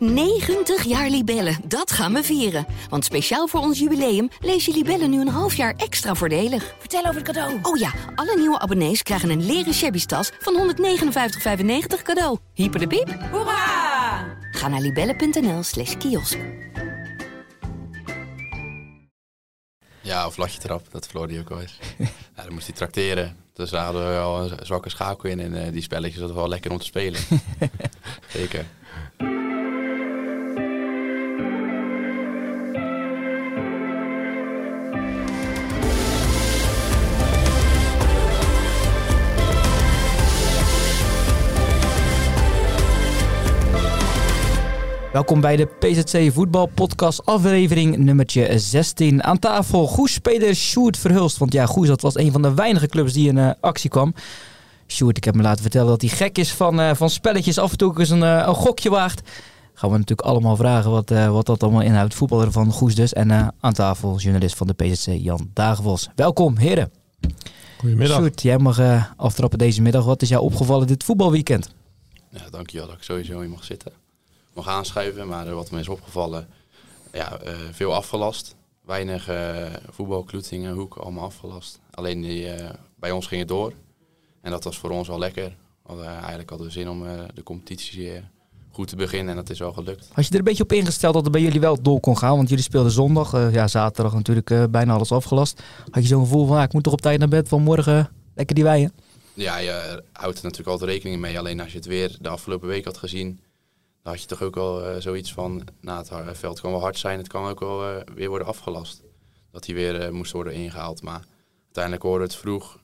90 jaar Libellen, dat gaan we vieren. Want speciaal voor ons jubileum lees je Libellen nu een half jaar extra voordelig. Vertel over het cadeau. Oh ja, alle nieuwe abonnees krijgen een leren shabby tas van 159,95 cadeau. Hyper de piep. Hoera! Ga naar libellen.nl slash kiosk. Ja, of latje trap, dat verloor hij ook wel eens. ja, dan moest hij trakteren. Dus daar hadden we wel een zwakke schakel in. En eh, die spelletjes, dat was wel lekker om te spelen. Zeker. Welkom bij de PZC Voetbal Podcast aflevering nummertje 16. Aan tafel Goes-speler Sjoerd Verhulst. Want ja, Goes dat was een van de weinige clubs die in uh, actie kwam. Sjoerd, ik heb me laten vertellen dat hij gek is van, uh, van spelletjes. Af en toe eens een, uh, een gokje waagt. Gaan we natuurlijk allemaal vragen wat, wat dat allemaal inhoudt. Voetballer van Goes dus. En aan tafel journalist van de PZC Jan Dagenvos. Welkom heren. Goedemiddag. Sjoerd, jij mag aftrappen deze middag. Wat is jou opgevallen dit voetbalweekend? Ja, dankjewel dat ik sowieso hier mag zitten mag aanschuiven. Maar wat me is opgevallen, ja, uh, veel afgelast. Weinig uh, voetbal, Kloetingen, Hoek, allemaal afgelast. Alleen die, uh, bij ons ging het door. En dat was voor ons wel lekker. Eigenlijk hadden we zin om de competitie goed te beginnen en dat is wel gelukt. Had je er een beetje op ingesteld dat het bij jullie wel door kon gaan? Want jullie speelden zondag, ja, zaterdag natuurlijk bijna alles afgelast. Had je zo'n gevoel van, ah, ik moet toch op tijd naar bed van morgen lekker die wijen? Ja, je houdt er natuurlijk altijd rekening mee. Alleen als je het weer de afgelopen week had gezien, dan had je toch ook wel uh, zoiets van, nou het veld kan wel hard zijn, het kan ook wel uh, weer worden afgelast. Dat hij weer uh, moest worden ingehaald. Maar uiteindelijk hoorde het vroeg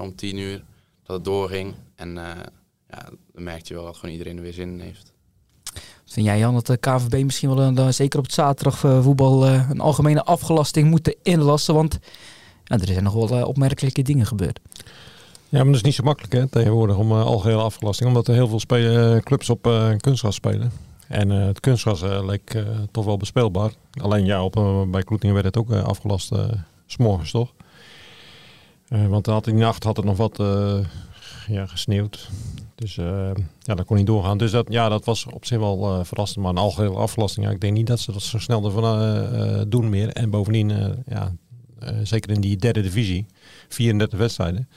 om tien uur dat het doorging. En ja, dan merkte je wel dat gewoon iedereen er weer zin in heeft. Vind jij Jan dat de KVB misschien wel, een, zeker op het zaterdag voetbal, een algemene afgelasting moeten inlassen? Want er zijn nog wel opmerkelijke dingen gebeurd. Ja, maar dat is niet zo makkelijk hè, tegenwoordig om uh, algehele afgelasting. Omdat er heel veel uh, clubs op uh, kunstgras spelen. En het kunstgras leek toch wel bespeelbaar. Alleen ja, op, bij Kloetingen werd het ook afgelast s'morgens toch? want had in de nacht had het nog wat ja, gesneeuwd. Dus ja, dat kon niet doorgaan. Dus dat, ja, dat was op zich wel verrassend. Maar een algehele afgelasting, ja, ik denk niet dat ze dat zo snel ervan doen meer. En bovendien, ja, zeker in die derde divisie, 34 wedstrijden.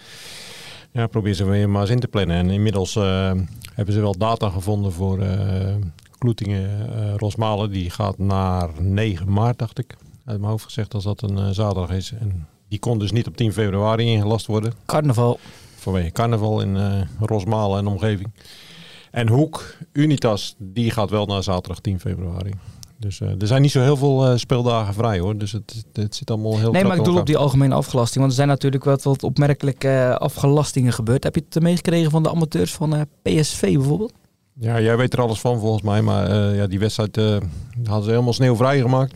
Ja, probeer ze weer maar eens in te plannen. En inmiddels uh, hebben ze wel data gevonden voor uh, Kloetingen uh, Rosmalen. Die gaat naar 9 maart, dacht ik. Uit mijn hoofd gezegd als dat een zaterdag is. En die kon dus niet op 10 februari ingelast worden. Carnaval. Vanwege carnaval in Rosmalen en omgeving. En Hoek, Unitas, die gaat wel naar zaterdag 10 februari. Dus uh, er zijn niet zo heel veel uh, speeldagen vrij hoor. Dus het, het zit allemaal heel Nee, maar ik doe op die algemene afgelasting. Want er zijn natuurlijk wat, wat opmerkelijke uh, afgelastingen gebeurd. Heb je het meegekregen van de amateurs van PSV bijvoorbeeld? Ja, jij weet er alles van volgens mij. Maar ja, die wedstrijd hadden ze helemaal sneeuwvrij gemaakt.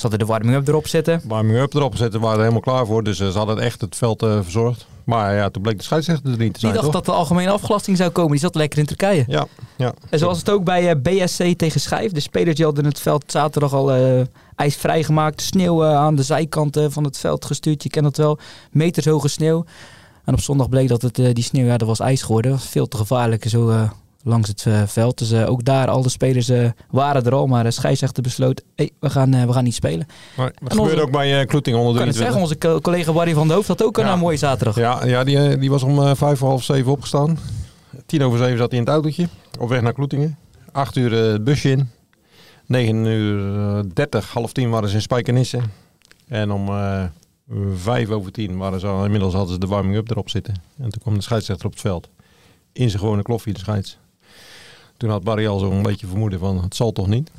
Ze hadden de warming-up erop zetten. Warming-up erop zetten, waren er helemaal klaar voor. Dus ze hadden echt het veld verzorgd. Maar ja, toen bleek de scheidsrechter er niet te zijn. Die dacht toch? dat de algemene afgelasting zou komen. Die zat lekker in Turkije. Ja, ja. En zoals het ook bij uh, BSC tegen Schijf. De spelers die hadden het veld zaterdag al uh, ijsvrij gemaakt. Sneeuw aan de zijkanten van het veld gestuurd. Je kent het wel. Meters hoge sneeuw. En op zondag bleek dat het, die sneeuw, ja, dat was ijs geworden. Dat was veel te gevaarlijk. Zo langs het veld. Dus ook daar, al de spelers waren er al. Maar de scheidsrechter besloot, hey, we, gaan, we gaan niet spelen. Maar dat gebeurde onze, ook bij Kloeting onder de kan het zeggen, onze collega Barry van de Hoofd had ook ja. een mooie zaterdag. Ja, ja die, die was om vijf voor half zeven opgestaan. Tien over zeven zat hij in het autootje. Op weg naar Kloetingen. Acht uur het busje in. 9 uur 30, half tien waren ze in Spijkenisse. En om vijf over tien waren ze al, inmiddels hadden ze de warming-up erop zitten. En toen kwam de scheidsrechter op het veld. In zijn gewone kloffie, de scheids. Toen had Barry al zo'n beetje vermoeden van het zal toch niet.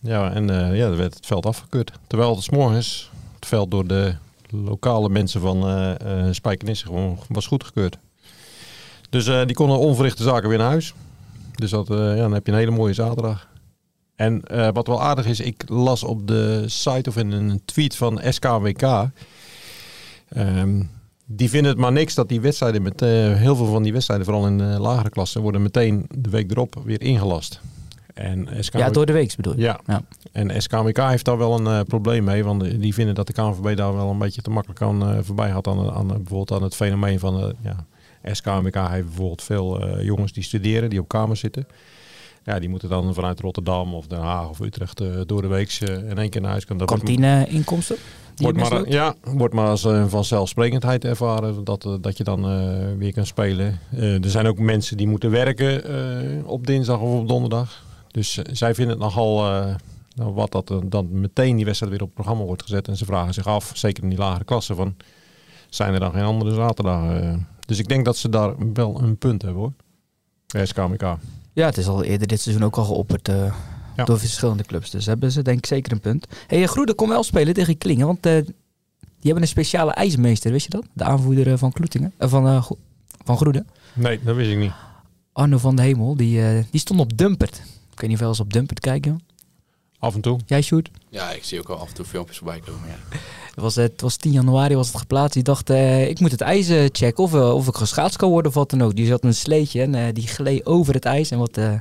Ja, en uh, ja, dan werd het veld afgekeurd. Terwijl het s morgens het veld door de lokale mensen van uh, Spijkenisse gewoon was goedgekeurd. Dus die konden onverrichte zaken weer naar huis. Dus dat, ja, dan heb je een hele mooie zaterdag. En wat wel aardig is, ik las op de site of in een tweet van SKWK. Die vinden het maar niks dat die wedstrijden met heel veel van die wedstrijden, vooral in de lagere klassen, worden meteen de week erop weer ingelast. En SKWK, ja, door de week bedoel je? Ja. ja. En SKWK heeft daar wel een uh, probleem mee, want die vinden dat de KNVB daar wel een beetje te makkelijk aan uh, voorbij had aan, aan, bijvoorbeeld aan het fenomeen van ja, SKWK heeft bijvoorbeeld veel jongens die studeren, die op kamers zitten. Ja, die moeten dan vanuit Rotterdam of Den Haag of Utrecht eh, door de week eh, in één keer naar huis kunnen. Wordt- Kantine-inkomsten? Wordt maar, ja, wordt maar als een vanzelfsprekendheid ervaren dat, eh, dat je dan eh, weer kan spelen. Eh, er zijn ook mensen die moeten werken eh, op dinsdag of op donderdag. Dus eh, zij vinden het nogal eh, nou, wat dat eh, dan meteen die wedstrijd weer op het programma wordt gezet. En ze vragen zich af, zeker in die lagere klassen, van zijn er dan geen andere zaterdagen? dus ik denk dat ze daar wel een punt hebben hoor. SKMK. Ja, het is al eerder dit seizoen ook al geopperd eh, Ja. door verschillende clubs. Dus hebben ze denk ik zeker een punt. Hé, hey, Groede kon wel spelen tegen Klingen, want eh, die hebben een speciale ijsmeester, wist je dat? De aanvoerder eh, van Kloetingen, eh, van, eh, van Groede. Nee, dat wist ik niet. Arno van de Hemel, die, eh, die stond op Dumpert. Ik weet niet of je wel eens op Dumpert kijken. Af en toe. Jij, Sjoerd? Ja, ik zie ook al af en toe filmpjes voorbij komen. Ja. Het was, eh, het was 10 januari was het geplaatst. Die dacht, eh, ik moet het ijs eh, checken of, eh, of ik geschaatst kan worden of wat dan ook. Die zat een sleetje en eh, die gleed over het ijs. En wat, eh,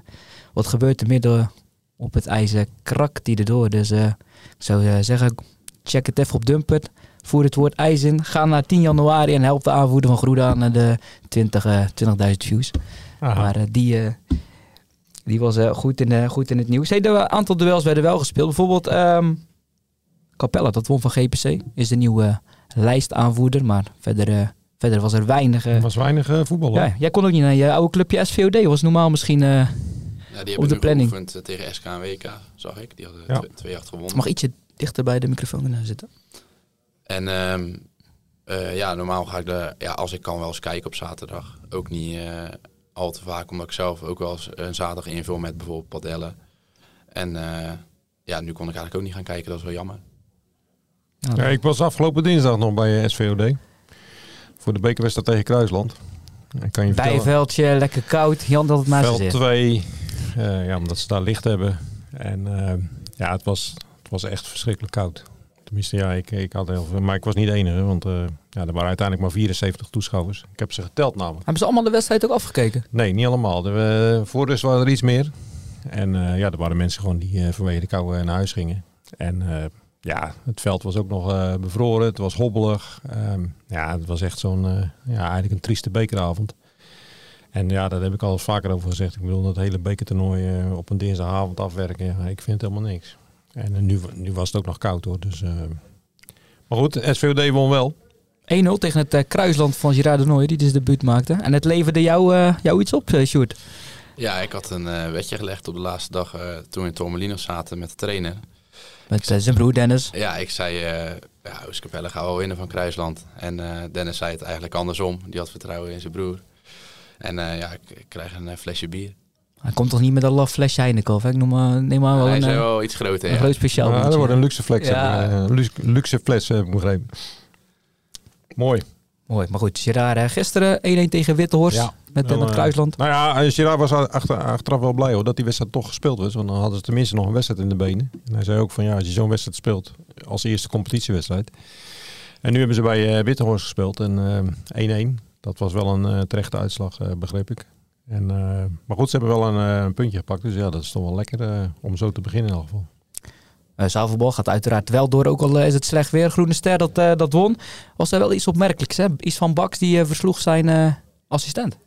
wat gebeurt er midden op het ijs? eh, krakt die erdoor. Dus eh, ik zou eh, zeggen, check het even op Dumpert. Voer het woord ijs in. Ga naar 10 januari en help de aanvoerder van Groede aan naar de 20, eh, 20.000 views. Aha. Maar die, die was goed, in, goed in het nieuws. Hey, een aantal duels werden wel gespeeld. Bijvoorbeeld ehm Capella, dat won van GPC. Is de nieuwe lijstaanvoerder. Maar verder, verder was er weinig... Er was weinig voetbal hoor. ja, jij kon ook niet naar je oude clubje SVOD. Was normaal misschien ja, die op de planning. Eh, tegen SK WK, zag ik. Die hadden twee 2-8 gewonnen. Mag ietsje dichter bij de microfoon zitten. En ehm, eh, ja, normaal ga ik de, ja, als ik kan wel eens kijken op zaterdag. Ook niet eh, al te vaak, omdat ik zelf ook wel eens een zaterdag invul met bijvoorbeeld padellen. En ja, nu kon ik eigenlijk ook niet gaan kijken, dat is wel jammer. Ja, ik was afgelopen dinsdag nog bij SVOD. Voor de bekerwedstrijd tegen Kruisland. Kan je Bijveldje, lekker koud. Jan dat het maar Veld 2, eh, ja, omdat ze daar licht hebben. En eh, ja, het was, het was echt verschrikkelijk koud. Tenminste, ja, ik, ik had heel veel. Maar ik was niet de enige, want eh, ja, er waren uiteindelijk maar 74 toeschouwers. Ik heb ze geteld namelijk. Hebben ze allemaal de wedstrijd ook afgekeken? Nee, niet allemaal. De, voor dus waren er iets meer. En ja, er waren mensen gewoon die vanwege de kou naar huis gingen. En ja, het veld was ook nog bevroren. Het was hobbelig. Ehm, ja, het was echt zo'n, ja, eigenlijk een trieste bekeravond. En ja, daar heb ik al eens vaker over gezegd. Ik bedoel, dat hele bekertoernooi eh, op een dinsdagavond afwerken. Ja, ik vind helemaal niks. En eh, nu, nu was het ook nog koud hoor. Dus, eh, maar goed, SVOD won wel. 1-0 tegen het Kruisland van Gerard de Nooijer, die dus debuut maakte. En het leverde jou, eh, jou iets op, Sjoerd. Ja, ik had een wedje gelegd op de laatste dag eh, toen we in Tormelinos zaten met de trainer. Met zijn broer Dennis. Ja, ik zei, eh ja, gaat wel winnen van Kruisland. En eh, Dennis zei het eigenlijk andersom. Die had vertrouwen in zijn broer. En eh, ja, ik, ik krijg een eh, flesje bier. Hij komt toch niet met een laf flesje Heineken of? Ik noem maar, neem maar wel hij een, eh, wel iets groter, een ja. groot speciaal Ja, dat wordt een luxe flex. Ja. eh, luxe, luxe fles heb ik begrepen. Mooi. Mooi, maar goed. Gerard, eh, gisteren 1-1 tegen Wittehorst Ja. met, met Kruisland. Nou ja, Gerard was achter, achteraf wel blij hoor, dat die wedstrijd toch gespeeld was. Want dan hadden ze tenminste nog een wedstrijd in de benen. En hij zei ook van ja, als je zo'n wedstrijd speelt als eerste competitiewedstrijd. En nu hebben ze bij eh Wittehorst gespeeld en eh, 1-1. Dat was wel een eh, terechte uitslag, eh, begreep ik. En, eh, maar goed, ze hebben wel een, een puntje gepakt. Dus ja, dat is toch wel lekker om zo te beginnen in elk geval. Uh, Zaalvoetbal gaat uiteraard wel door, ook al is het slecht weer. Groene Ster dat, dat won. Was er wel iets opmerkelijks, hè? Iets van Baks die versloeg zijn assistent.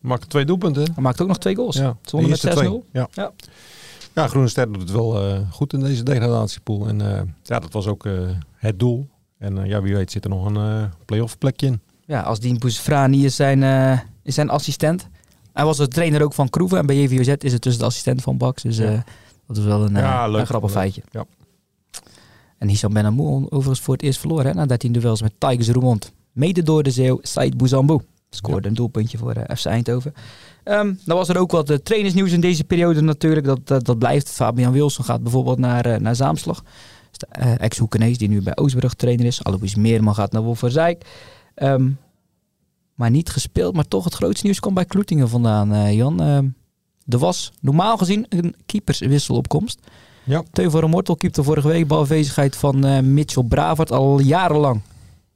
Maakt twee doelpunten. Hij maakte ook nog twee goals. Ja, de met eerste 6-0. twee. Ja. Ja. Ja. Groene Ster doet het wel goed in deze degradatiepool. En ja, dat was ook het doel. En ja, wie weet zit er nog een play-off plekje in. Ja, als Dien is zijn, eh, is zijn assistent. Hij was de trainer ook van Kroeven. En bij JVOZ is het dus de assistent van Baks. Dus eh, dat is wel een, eh, Ja, leuk. een grappig Leuk. feitje. Ja. En Hisham Benamou overigens voor het eerst verloren. Hè, na 13 duels met Tigers Roermond. Mede door de Zeeuw Said Bouzambou. Scoorde een doelpuntje voor FC Eindhoven. Ehm, dan was er ook wat trainersnieuws in deze periode natuurlijk. Dat, dat, dat blijft. Fabian Wilson gaat bijvoorbeeld naar, naar Zaamslag. Dus de, Ex-Hoekenees die nu bij Oostbrug trainer is. Alois Meerman gaat naar Wolverzijk. Ehm maar niet gespeeld. Maar toch het grootste nieuws kwam bij Kloetingen vandaan, eh, Jan. Ehm, er was normaal gezien een keeperswisselopkomst. Ja. Teuveren Mortel keepte vorige week bij afwezigheid van eh, Mitchell Bravert al jarenlang.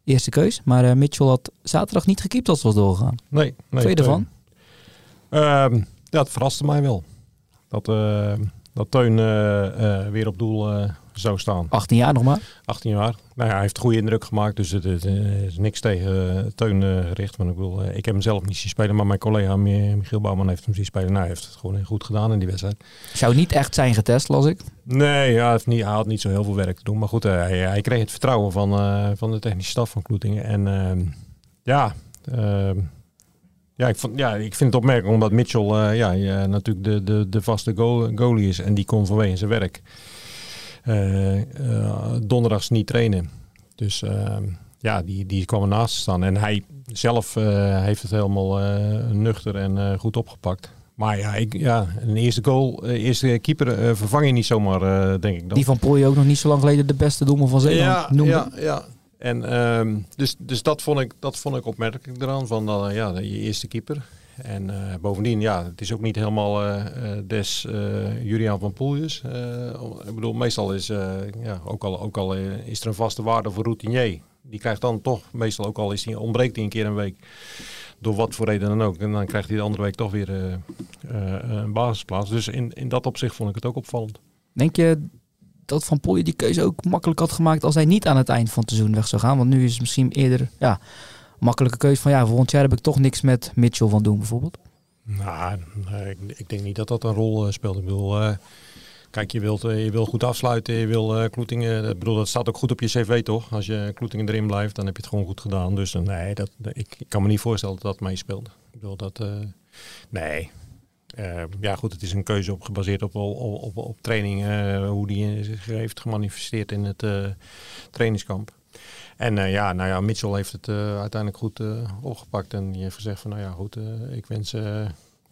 Eerste keus. Maar eh, Mitchell had zaterdag niet gekiept als het was doorgegaan. Nee, nee. Ehm, ja, het verraste mij wel. Dat, dat Teun weer op doel zou staan. 18 jaar nog maar. 18 jaar. Nou ja, hij heeft goede indruk gemaakt, dus het, eh, is niks tegen uh, Teun uh, gericht. Want ik, wil, ik heb hem zelf niet zien spelen, maar mijn collega Michiel Bouwman heeft hem zien spelen. Nou, hij heeft het gewoon goed gedaan in die wedstrijd. Zou niet echt zijn getest, las ik? Nee, ja, hij, heeft niet, hij had niet zo heel veel werk te doen. Maar goed, hij, hij kreeg het vertrouwen van, van de technische staf van Kloetingen. En ehm, ja, ehm, ja, ik, vond, ja, ik vind het opmerkelijk omdat Mitchell ja, natuurlijk de, de, de vaste goal, goalie is. En die kon vanwege zijn werk donderdags niet trainen. Dus ehm, ja, die, die kwam ernaast staan. En hij zelf eh, heeft het helemaal nuchter en goed opgepakt. Maar ja, ik, ja, een eerste goal, eerste keeper vervang je niet zomaar, denk ik. Dan. Die van Pooij ook nog niet zo lang geleden de beste doelman van Zeeland ja, noemde. Ja, ja. En um, dus, dus dat, vond ik, dat vond ik opmerkelijk eraan, van uh, ja, je eerste keeper. En uh, bovendien, ja, het is ook niet helemaal uh, des uh, Julian van Poeljes. ik bedoel, meestal is, ja, ook al, ook al is er een vaste waarde voor routinier. Die krijgt dan toch, meestal ook al is die, ontbreekt hij een keer een week. Door wat voor reden dan ook. En dan krijgt hij de andere week toch weer een basisplaats. Dus in, in dat opzicht vond ik het ook opvallend. Denk je dat Van Polje die keuze ook makkelijk had gemaakt als hij niet aan het eind van het seizoen weg zou gaan? Want nu is het misschien eerder, ja makkelijke keuze van ja, volgend jaar heb ik toch niks met Mitchell van doen bijvoorbeeld? Nou, ik, ik, denk niet dat dat een rol uh, speelt. Ik bedoel, uh, kijk, je wilt, uh, je wil goed afsluiten, je wil Kloetingen, ik bedoel, dat staat ook goed op je cv toch? Als je Kloetingen erin blijft, dan heb je het gewoon goed gedaan. Dus nee, dat, ik, kan me niet voorstellen dat dat meespeelt. Ik bedoel, dat, nee. ja goed, het is een keuze op, gebaseerd op, op, op, op training, hoe die zich heeft gemanifesteerd in het trainingskamp. En uh, ja, nou ja, Mitchell heeft het uh, uiteindelijk goed uh, opgepakt. En die heeft gezegd van, nou ja, goed, ik wens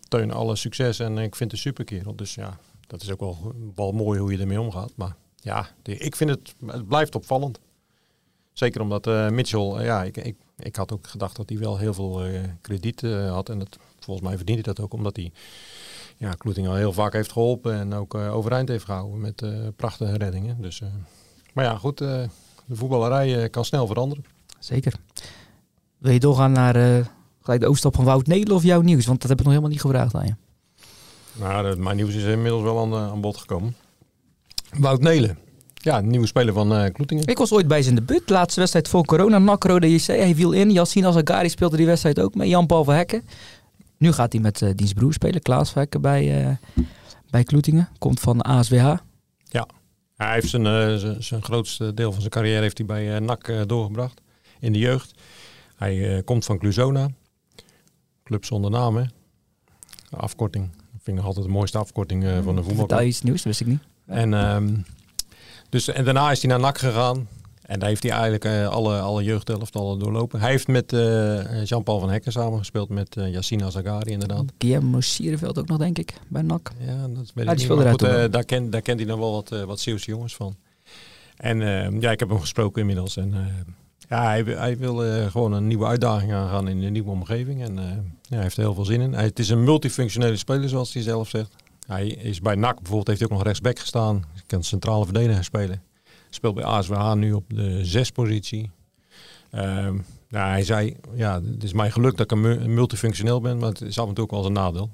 Teun alle succes en ik vind het een superkerel. Dus ja, dat is ook wel, wel mooi hoe je ermee omgaat. Maar ja, ik vind het, het blijft opvallend. Zeker omdat Mitchell, ja, ik, ik, ik had ook gedacht dat hij wel heel veel krediet had. En dat, volgens mij verdient hij dat ook omdat hij ja, Kloeting al heel vaak heeft geholpen. En ook overeind heeft gehouden met prachtige reddingen. Dus, maar ja, goed de voetballerij eh, kan snel veranderen. Zeker. Wil je doorgaan naar uh, gelijk de overstap van Wout Nederland of jouw nieuws? Want dat heb ik nog helemaal niet gevraagd aan je. Nou, mijn nieuws is inmiddels wel aan, eh, aan bod gekomen. Wout Nelen. Ja, nieuwe speler van uh, Kloetingen. Ik was ooit bij zijn debuut. Laatste wedstrijd voor corona. Nakro de JC. Hij viel in. Yassine Azagari speelde die wedstrijd ook met Jan-Paul Hekken. Nu gaat hij met uh, diens broer spelen. Klaas van Hekken bij, uh, bij Kloetingen. Komt van ASWH. Hij heeft zijn, uh, zijn, grootste deel van zijn carrière heeft hij bij uh, NAC uh, doorgebracht in de jeugd. Hij komt van Cluzona, club zonder naam hè. Afkorting, dat vind ik nog altijd de mooiste afkorting van de voetbal. Dat iets nieuws, wist ik niet. En, um, dus, en daarna is hij naar NAC gegaan. En daar heeft hij eigenlijk uh, alle, alle jeugdelftallen doorlopen. Hij heeft met uh, Jean-Paul van Hekken samengespeeld met uh, Yassine Zagari inderdaad. Guillermo Sierenveld ook nog denk ik, bij NAC. Ja, dat weet ik ah, niet. Goed, daar, kent, daar kent hij nog wel wat, wat Zeeuwse jongens van. En ja, ik heb hem gesproken inmiddels. En ja, hij, hij wil gewoon een nieuwe uitdaging aangaan in een nieuwe omgeving. En ja, hij heeft er heel veel zin in. Hij, het is een multifunctionele speler zoals hij zelf zegt. Hij is bij NAC bijvoorbeeld, heeft hij ook nog rechtsback gestaan. Hij kan centrale verdediger spelen. Speelt bij ASWH nu op de zespositie. Um, nou, hij zei, ja, het is mij geluk dat ik een multifunctioneel ben, maar het is af en toe ook wel eens een nadeel.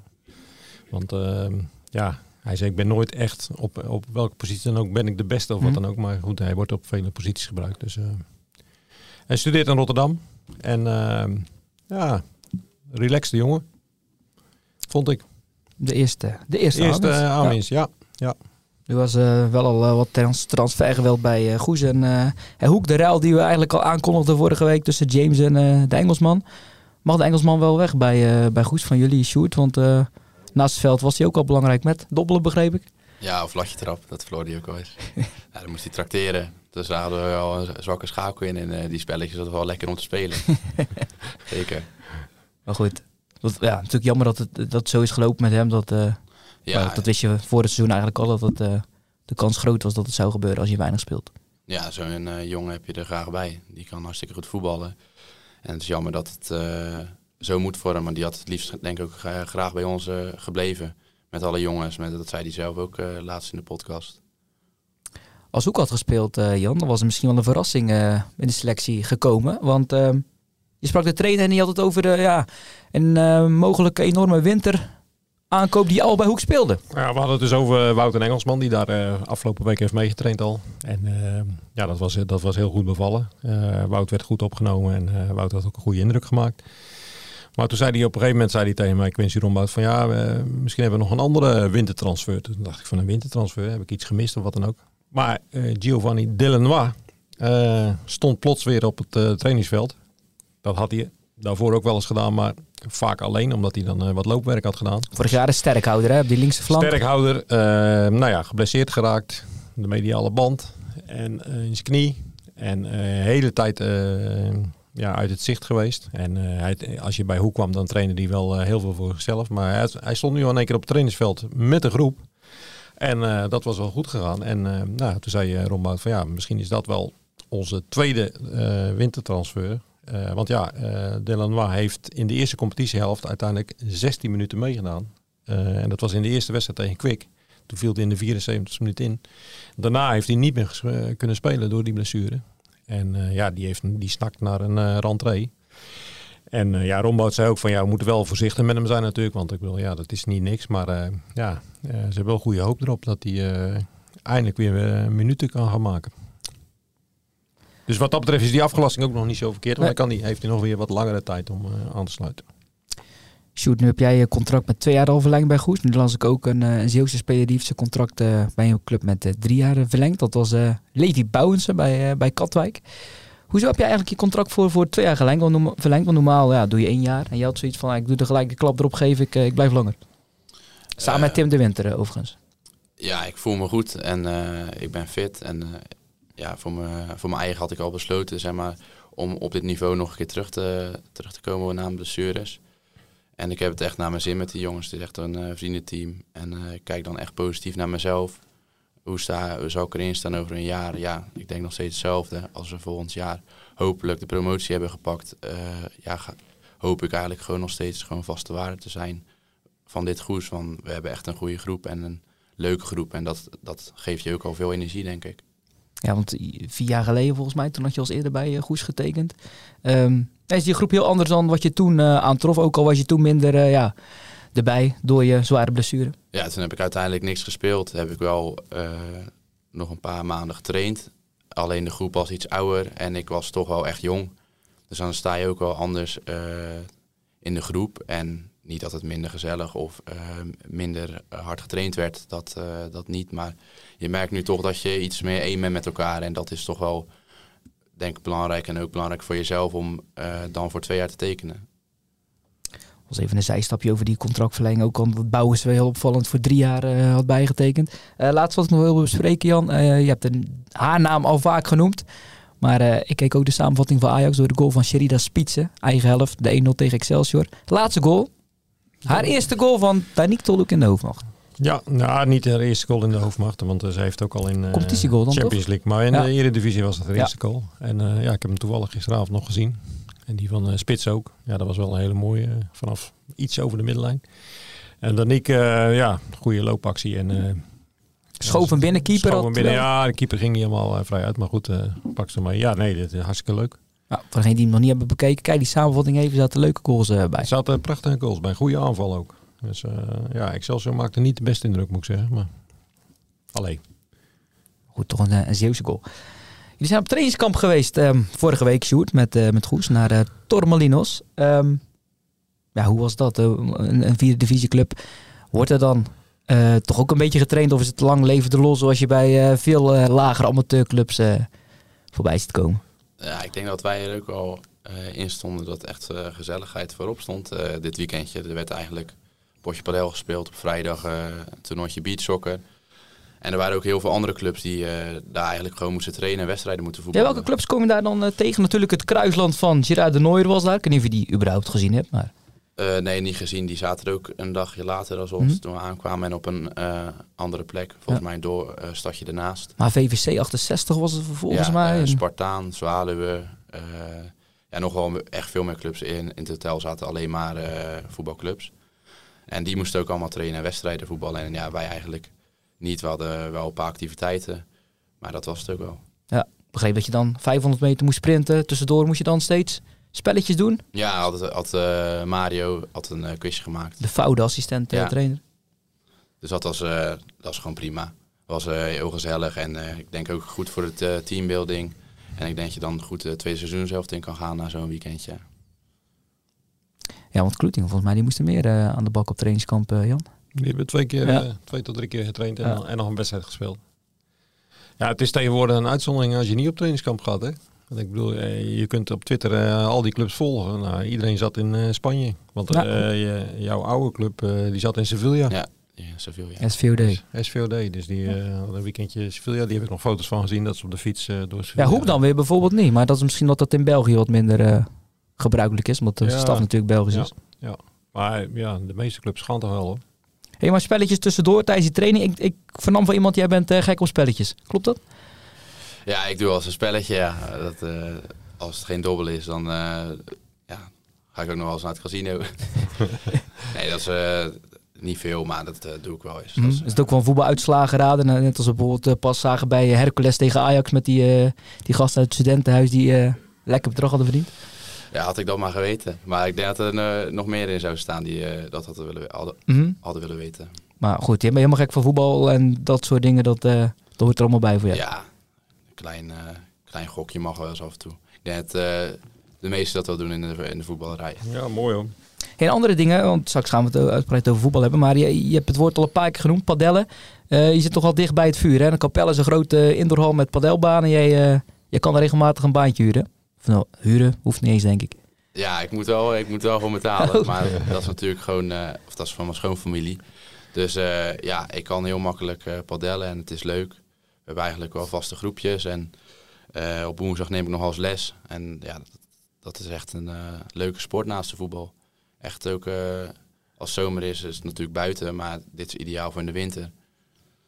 Want uh, ja, hij zei, ik ben nooit echt op, op welke positie dan ook ben ik de beste of wat mhm. dan ook. Maar goed, hij wordt op vele posities gebruikt. Dus, uh, hij studeert in Rotterdam. En uh, ja, relaxte jongen, vond ik. De eerste, de eerste, eerste Amins, ja. ja. Er was uh, wel al uh, wat trans transfergeweld bij uh, Goes en, en Hoek. De ruil die we eigenlijk al aankondigden vorige week tussen James en de Engelsman. Mag de Engelsman wel weg bij, bij Goes van jullie, Sjoerd? Want naast het veld was hij ook al belangrijk met dobbelen, begreep ik. Ja, of je trap. Dat verloor hij ook al eens. ja, dan moest hij trakteren. Dus daar hadden we al een zwakke schakel in. En die spelletjes dat wel lekker om te spelen. Zeker. Maar goed. Dat, ja, natuurlijk jammer dat het dat zo is gelopen met hem. Dat, ja, dat wist je voor het seizoen eigenlijk al dat het, uh, de kans groot was dat het zou gebeuren als je weinig speelt. Ja, zo'n uh, jongen heb je er graag bij. Die kan hartstikke goed voetballen. En het is jammer dat het uh, zo moet voor hem. Maar die had het liefst denk ik ook graag bij ons gebleven. Met alle jongens. Met, dat zei hij zelf ook laatst in de podcast. Als Hoek had gespeeld, Jan, dan was er misschien wel een verrassing in de selectie gekomen. Want ehm, je sprak de trainer en die had het over ja, een mogelijke enorme winter aankoop die al bij Hoek speelde. Ja, we hadden het dus over Wouter Engelsman, die daar uh, afgelopen week heeft meegetraind al. En uh, ja, dat was, dat was heel goed bevallen. Wout werd goed opgenomen en Wout had ook een goede indruk gemaakt. Maar toen zei hij op een gegeven moment zei hij tegen mij, Quincy Rombout, van ja, misschien hebben we nog een andere wintertransfer. Toen dacht ik van een wintertransfer, heb ik iets gemist of wat dan ook. Maar Giovanni Delanois stond plots weer op het trainingsveld. Dat had hij daarvoor ook wel eens gedaan, maar vaak alleen, omdat hij dan uh, wat loopwerk had gedaan. Vorig jaar een sterkhouder hè, op die linkse flank. Sterkhouder, uh, nou ja, geblesseerd geraakt. De mediale band en uh, in zijn knie. En de hele tijd ja, uit het zicht geweest. En hij, als je bij Hoek kwam, dan trainde hij wel heel veel voor zichzelf. Maar hij, hij, stond nu al een keer op het trainingsveld met de groep. En dat was wel goed gegaan. En nou, toen zei Rombout van ja, misschien is dat wel onze tweede wintertransfer. Uh, want ja, uh, Delanois heeft in de eerste competitiehelft uiteindelijk 16 minuten meegedaan. Uh, en dat was in de eerste wedstrijd tegen Kwik. Toen viel hij in de 74 minuut in. Daarna heeft hij niet meer kunnen spelen door die blessure. En ja, die, heeft, die snakt naar een rentree. En ja, Rombout zei ook van ja, we moeten wel voorzichtig met hem zijn natuurlijk. Want ik wil ja, dat is niet niks. Maar ja, ze hebben wel goede hoop erop dat hij eindelijk weer minuten kan gaan maken. Dus wat dat betreft is die afgelasting ook nog niet zo verkeerd. Want dan kan die, heeft hij nog weer wat langere tijd om uh, aan te sluiten. Shoot, nu heb jij je contract met twee jaar al verlengd bij Goes. Nu las ik ook een, uh, een Zeeuwse speler die heeft zijn contract uh, bij een club met drie jaar verlengd. Dat was Levi Bouwensen bij, bij Katwijk. Hoezo heb je eigenlijk je contract voor, voor twee jaar verlengd? Want, verlengd, want normaal ja, doe je één jaar. En je had zoiets van, ik doe er gelijk de klap erop geven, ik, ik blijf langer. Samen met Tim de Winter overigens. Ja, ik voel me goed en ik ben fit. En ja, voor, me, voor mijn eigen had ik al besloten zeg maar, om op dit niveau nog een keer terug te, terug te komen na mijn blessures. En ik heb het echt naar mijn zin met die jongens. Het is echt een uh, vriendenteam. En uh, ik kijk dan echt positief naar mezelf. Hoe, sta, hoe zou ik erin staan over een jaar? Ja, ik denk nog steeds hetzelfde. Als we volgend jaar hopelijk de promotie hebben gepakt, uh, ja, hoop ik eigenlijk gewoon nog steeds gewoon vaste waarde te zijn van dit goes. Want we hebben echt een goede groep en een leuke groep. En dat, dat geeft je ook al veel energie, denk ik. Ja, want vier jaar geleden volgens mij, toen had je als eerder bij uh, Goes getekend. Um, is die groep heel anders dan wat je toen uh, aantrof? Ook al was je toen minder uh, ja, erbij door je zware blessure. Ja, toen heb ik uiteindelijk niks gespeeld. Heb ik wel nog een paar maanden getraind. Alleen de groep was iets ouder en ik was toch wel echt jong. Dus dan sta je ook wel anders in de groep. En niet dat het minder gezellig of uh, minder hard getraind werd, dat, uh, dat niet. Maar je merkt nu toch dat je iets meer één bent met elkaar. En dat is toch wel, denk ik, belangrijk. En ook belangrijk voor jezelf om uh, dan voor twee jaar te tekenen. was even een zijstapje over die contractverlenging. Ook omdat Bouwens wel heel opvallend voor drie jaar had bijgetekend. laatst wat ik nog wil bespreken, Jan. je hebt een, haar naam al vaak genoemd. Maar ik keek ook de samenvatting van Ajax door de goal van Sherida Spitsen. Eigen helft, de 1-0 tegen Excelsior. Laatste goal, haar eerste goal van Danique Toluk in de hoofdmacht. Ja, nou, niet haar eerste goal in de hoofdmacht, want ze heeft ook al in uh, Competitiegoal dan Champions League. Maar in de Eredivisie was het haar eerste goal. En uh, ja, ik heb hem toevallig gisteravond nog gezien. En die van uh, Spits ook. Ja, dat was wel een hele mooie, vanaf iets over de middenlijn. En Danique, ja, goede loopactie en... Schoof hem binnen, keeper. Schoof hem binnen, ja, de keeper ging niet helemaal vrij uit. Maar goed, pak ze maar. Ja, nee, dit is hartstikke leuk. Nou, voor degenen die hem nog niet hebben bekeken, kijk die samenvatting even. Er zaten leuke goals uh, bij. Er zaten prachtige goals bij. Goede aanval ook. Dus uh, ja, Excelsior maakte niet de beste indruk, moet ik zeggen. Maar alleen. Goed, toch een, een Zeeuwse goal. Jullie zijn op trainingskamp geweest um, vorige week, Sjoerd, met, uh, met Goes naar uh, Tormalinos. Um, ja, hoe was dat? een, een vierde divisieclub. Wordt er dan toch ook een beetje getraind of is het lang leven de los zoals je bij veel lagere amateurclubs voorbij ziet komen? Ja, ik denk dat wij er ook al uh, in stonden dat echt uh, gezelligheid voorop stond. Uh, dit weekendje er werd eigenlijk potje padel gespeeld op vrijdag, een toernooitje beachsoccer. En er waren ook heel veel andere clubs die daar eigenlijk gewoon moesten trainen en wedstrijden moeten voetballen. Welke clubs kom je daar dan tegen? Natuurlijk het kruisland van Gerard de Nooier was daar. Ik weet niet of je die überhaupt gezien hebt, maar... Uh, nee, niet gezien. Die zaten er ook een dagje later als ons mm -hmm. toen we aankwamen en op een uh, andere plek. Volgens ja. mij door uh, stadje ernaast. Maar VVC 68 was het volgens ja, mij. Spartaan, Zwaluwe. ja, nog wel echt veel meer clubs in. In totaal zaten alleen maar voetbalclubs. En die moesten ook allemaal trainen en wedstrijden voetballen. En ja, wij eigenlijk niet. We hadden wel een paar activiteiten. Maar dat was het ook wel. Ja, begreep dat je dan 500 meter moest sprinten. Tussendoor moest je dan steeds spelletjes doen? Ja, had, had uh, Mario had een uh, quizje gemaakt. De foude assistent ja. trainer. Dus dat was, eh, dat was gewoon prima. was eh, heel gezellig en eh, ik denk ook goed voor het eh, teambuilding. En ik denk dat je dan goed het tweede seizoen zelf in kan gaan na zo'n weekendje. Ja, want Kloetingen, volgens mij, die moesten meer eh, aan de bak op trainingskamp, eh, Jan. Die hebben twee keer, Ja. eh, twee tot drie keer getraind en, Ja. en nog een wedstrijd gespeeld. Ja, het is tegenwoordig een uitzondering als je niet op trainingskamp gaat, hè? Want ik bedoel, eh, je kunt op Twitter eh, al die clubs volgen. Nou, iedereen zat in eh, Spanje. Want Ja. eh, je, jouw oude club, eh, die zat in Sevilla. Ja, ja Sevilla. SVOD. SVOD, dus die eh, een weekendje Sevilla, die heb ik nog foto's van gezien dat ze op de fiets eh, door Ja, Sevilla. Hoek dan weer bijvoorbeeld niet. Maar dat is misschien dat dat in België wat minder eh, gebruikelijk is. Omdat de Ja. staf natuurlijk Belgisch Ja. is. Maar ja, de meeste clubs gaan toch wel hoor. Hé, maar spelletjes tussendoor tijdens die training. Ik, ik vernam van iemand, jij bent gek op spelletjes. Klopt dat? Ja, ik doe als een spelletje. Ja. Dat, eh, als het geen dobbel is, dan eh, ja, ga ik ook nog wel eens naar het casino. nee, dat is eh, niet veel, maar dat doe ik wel eens. Mhm. Dat Is, is, het ook wel voetbaluitslagen raden? Nou, Net als we bijvoorbeeld pas zagen bij Hercules tegen Ajax met die, die gasten uit het studentenhuis die lekker bedrag hadden verdiend. ja, had ik dat maar geweten. Maar ik denk dat er nog meer in zou staan die dat hadden willen, hadden, Mhm. hadden willen weten. Maar goed, je bent helemaal gek van voetbal en dat soort dingen, dat, dat hoort er allemaal bij voor Ja, jou. een klein, eh, klein gokje mag wel eens af en toe. Ik denk dat eh, de meesten dat wel doen in de, in de voetballerij. Ja, mooi hoor. Geen andere dingen, want straks gaan we het uitgebreid over voetbal hebben. Maar je, je hebt het woord al een paar keer genoemd, padellen. Eh, je zit toch al dicht bij het vuur. Hè? De kapel is een grote indoorhal met padelbanen. Jij, eh, je kan er regelmatig een baantje huren. Of nou, huren hoeft niet eens, denk ik. Ja, ik moet wel, ik moet wel gewoon betalen. Maar dat is natuurlijk gewoon, eh, of dat is van mijn schoonfamilie. Dus eh, ja, ik kan heel makkelijk eh padellen en het is leuk. We hebben eigenlijk wel vaste groepjes en eh, op woensdag neem ik nog eens les. En ja, dat, dat is echt een eh, leuke sport naast de voetbal. Echt ook eh, als zomer is, is het natuurlijk buiten, maar dit is ideaal voor in de winter.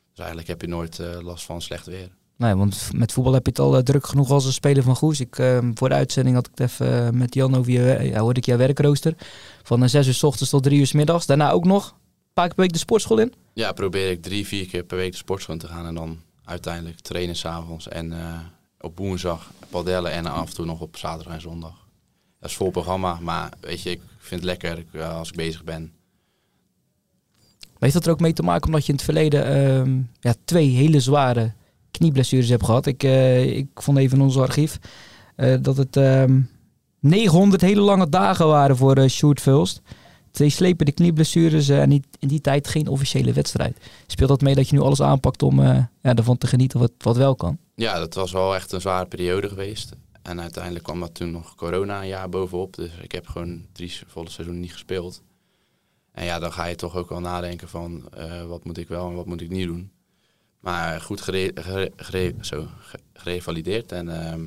Dus eigenlijk heb je nooit last van slecht weer. Nee, want met voetbal heb je het al druk genoeg als een speler van Goes. Ik, voor de uitzending had ik het even met Jan over je, ja, hoorde ik jouw werkrooster. Van uh, 6 uur s ochtends tot 3 uur s middags. Daarna ook nog een paar keer per week de sportschool in. Ja, probeer ik drie, vier keer per week de sportschool te gaan en dan uiteindelijk trainen s'avonds. En eh, op woensdag padellen en af en toe nog op zaterdag en zondag. Dat is vol programma, maar weet je, ik vind het lekker eh, als ik bezig ben. Maar heeft dat er ook mee te maken omdat je in het verleden ehm, ja, twee hele zware knieblessures hebt gehad? Ik, eh, ik vond even in ons archief dat het ehm 900 hele lange dagen waren voor eh Sjoerd. Twee slepende knieblessures eh, en niet, in die tijd geen officiële wedstrijd. Speelt dat mee dat je nu alles aanpakt om eh, ja, ervan te genieten wat, wat wel kan? Ja, dat was wel echt een zware periode geweest. En uiteindelijk kwam dat toen nog corona een jaar bovenop. Dus ik heb gewoon drie volle seizoenen niet gespeeld. En ja, dan ga je toch ook wel nadenken van eh, wat moet ik wel en wat moet ik niet doen. Maar goed zo, ge- gerevalideerd. En ehm,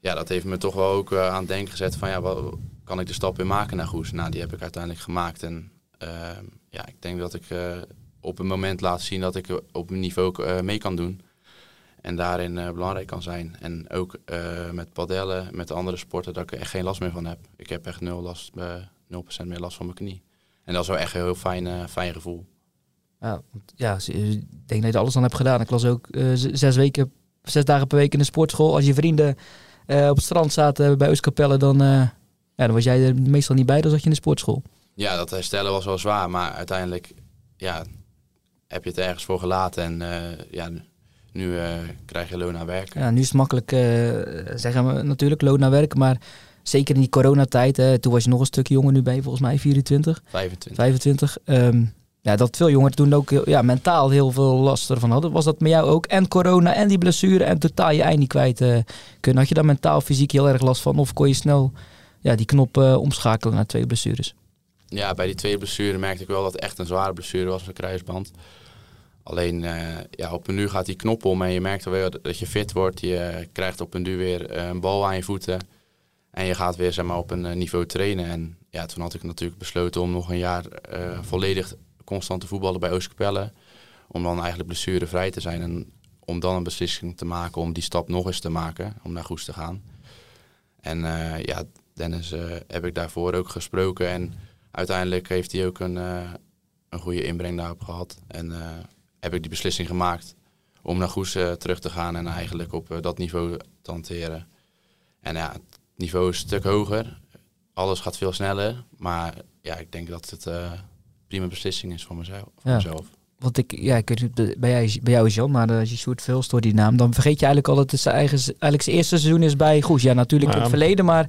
ja, dat heeft me toch wel ook aan het denken gezet van ja, wat, kan ik de stap weer maken naar Goes? Nou, die heb ik uiteindelijk gemaakt. En ehm, ja, ik denk dat ik eh, op een moment laat zien dat ik eh, op een niveau eh, mee kan doen. En daarin belangrijk kan zijn. En ook met padellen, met de andere sporten, dat ik echt geen last meer van heb. Ik heb echt nul last, eh 0% meer last van mijn knie. En dat is wel echt een heel fijn, fijn gevoel. Ja, ja, ik denk dat je alles aan hebt gedaan. Ik las ook zes, weken, zes dagen per week in de sportschool. Als je vrienden op het strand zaten bij Euskapelle, dan, ja, dan was jij er meestal niet bij. Dan zat je in de sportschool. Ja, dat herstellen was wel zwaar, maar uiteindelijk ja, heb je het ergens voor gelaten. En eh, ja, nu- eh, krijg je loon aan werken. Ja, nu is het makkelijk, eh, zeggen we natuurlijk, loon naar werk. Maar zeker in die coronatijd, hè, toen was je nog een stukje jonger. Nu ben je volgens mij 24, 25. 25. Ehm, ja, dat veel jongeren toen ook ja, mentaal heel veel last ervan hadden. Was dat met jou ook? En corona en die blessure en totaal je ei niet kwijt kunnen. Had je daar mentaal, fysiek heel erg last van? Of kon je snel ja, die knop eh, omschakelen naar twee blessures? Ja, bij die tweede blessure merkte ik wel dat het echt een zware blessure was, een kruisband. Alleen eh, ja, op een duur gaat die knop om en je merkt wel dat je fit wordt. Je krijgt op een duur weer eh, een bal aan je voeten. En je gaat weer zeg maar, op een eh, niveau trainen. En ja, toen had ik natuurlijk besloten om nog een jaar eh, volledig constant te voetballen bij Oostkapelle. Om dan eigenlijk blessurevrij te zijn. En om dan een beslissing te maken om die stap nog eens te maken. Om naar Goes te gaan. En eh, ja, Dennis eh, heb ik daarvoor ook gesproken. En uiteindelijk heeft hij ook een, eh, een goede inbreng daarop gehad. En eh, heb ik die beslissing gemaakt om naar Goes eh, terug te gaan en eigenlijk op eh, dat niveau te hanteren. En ja, het niveau is een stuk hoger. Alles gaat veel sneller. Maar ja, ik denk dat het eh, prima beslissing is voor mezelf. Voor Ja. mezelf. Want ik, ja, ik weet niet, bij- jij, bij jou is Jan, maar als je Sjoerd Vulst hoort die naam, dan vergeet je eigenlijk al dat het zijn, eigen, eigenlijk zijn eerste seizoen is bij Goes. Ja, natuurlijk in Ja, het verleden, maar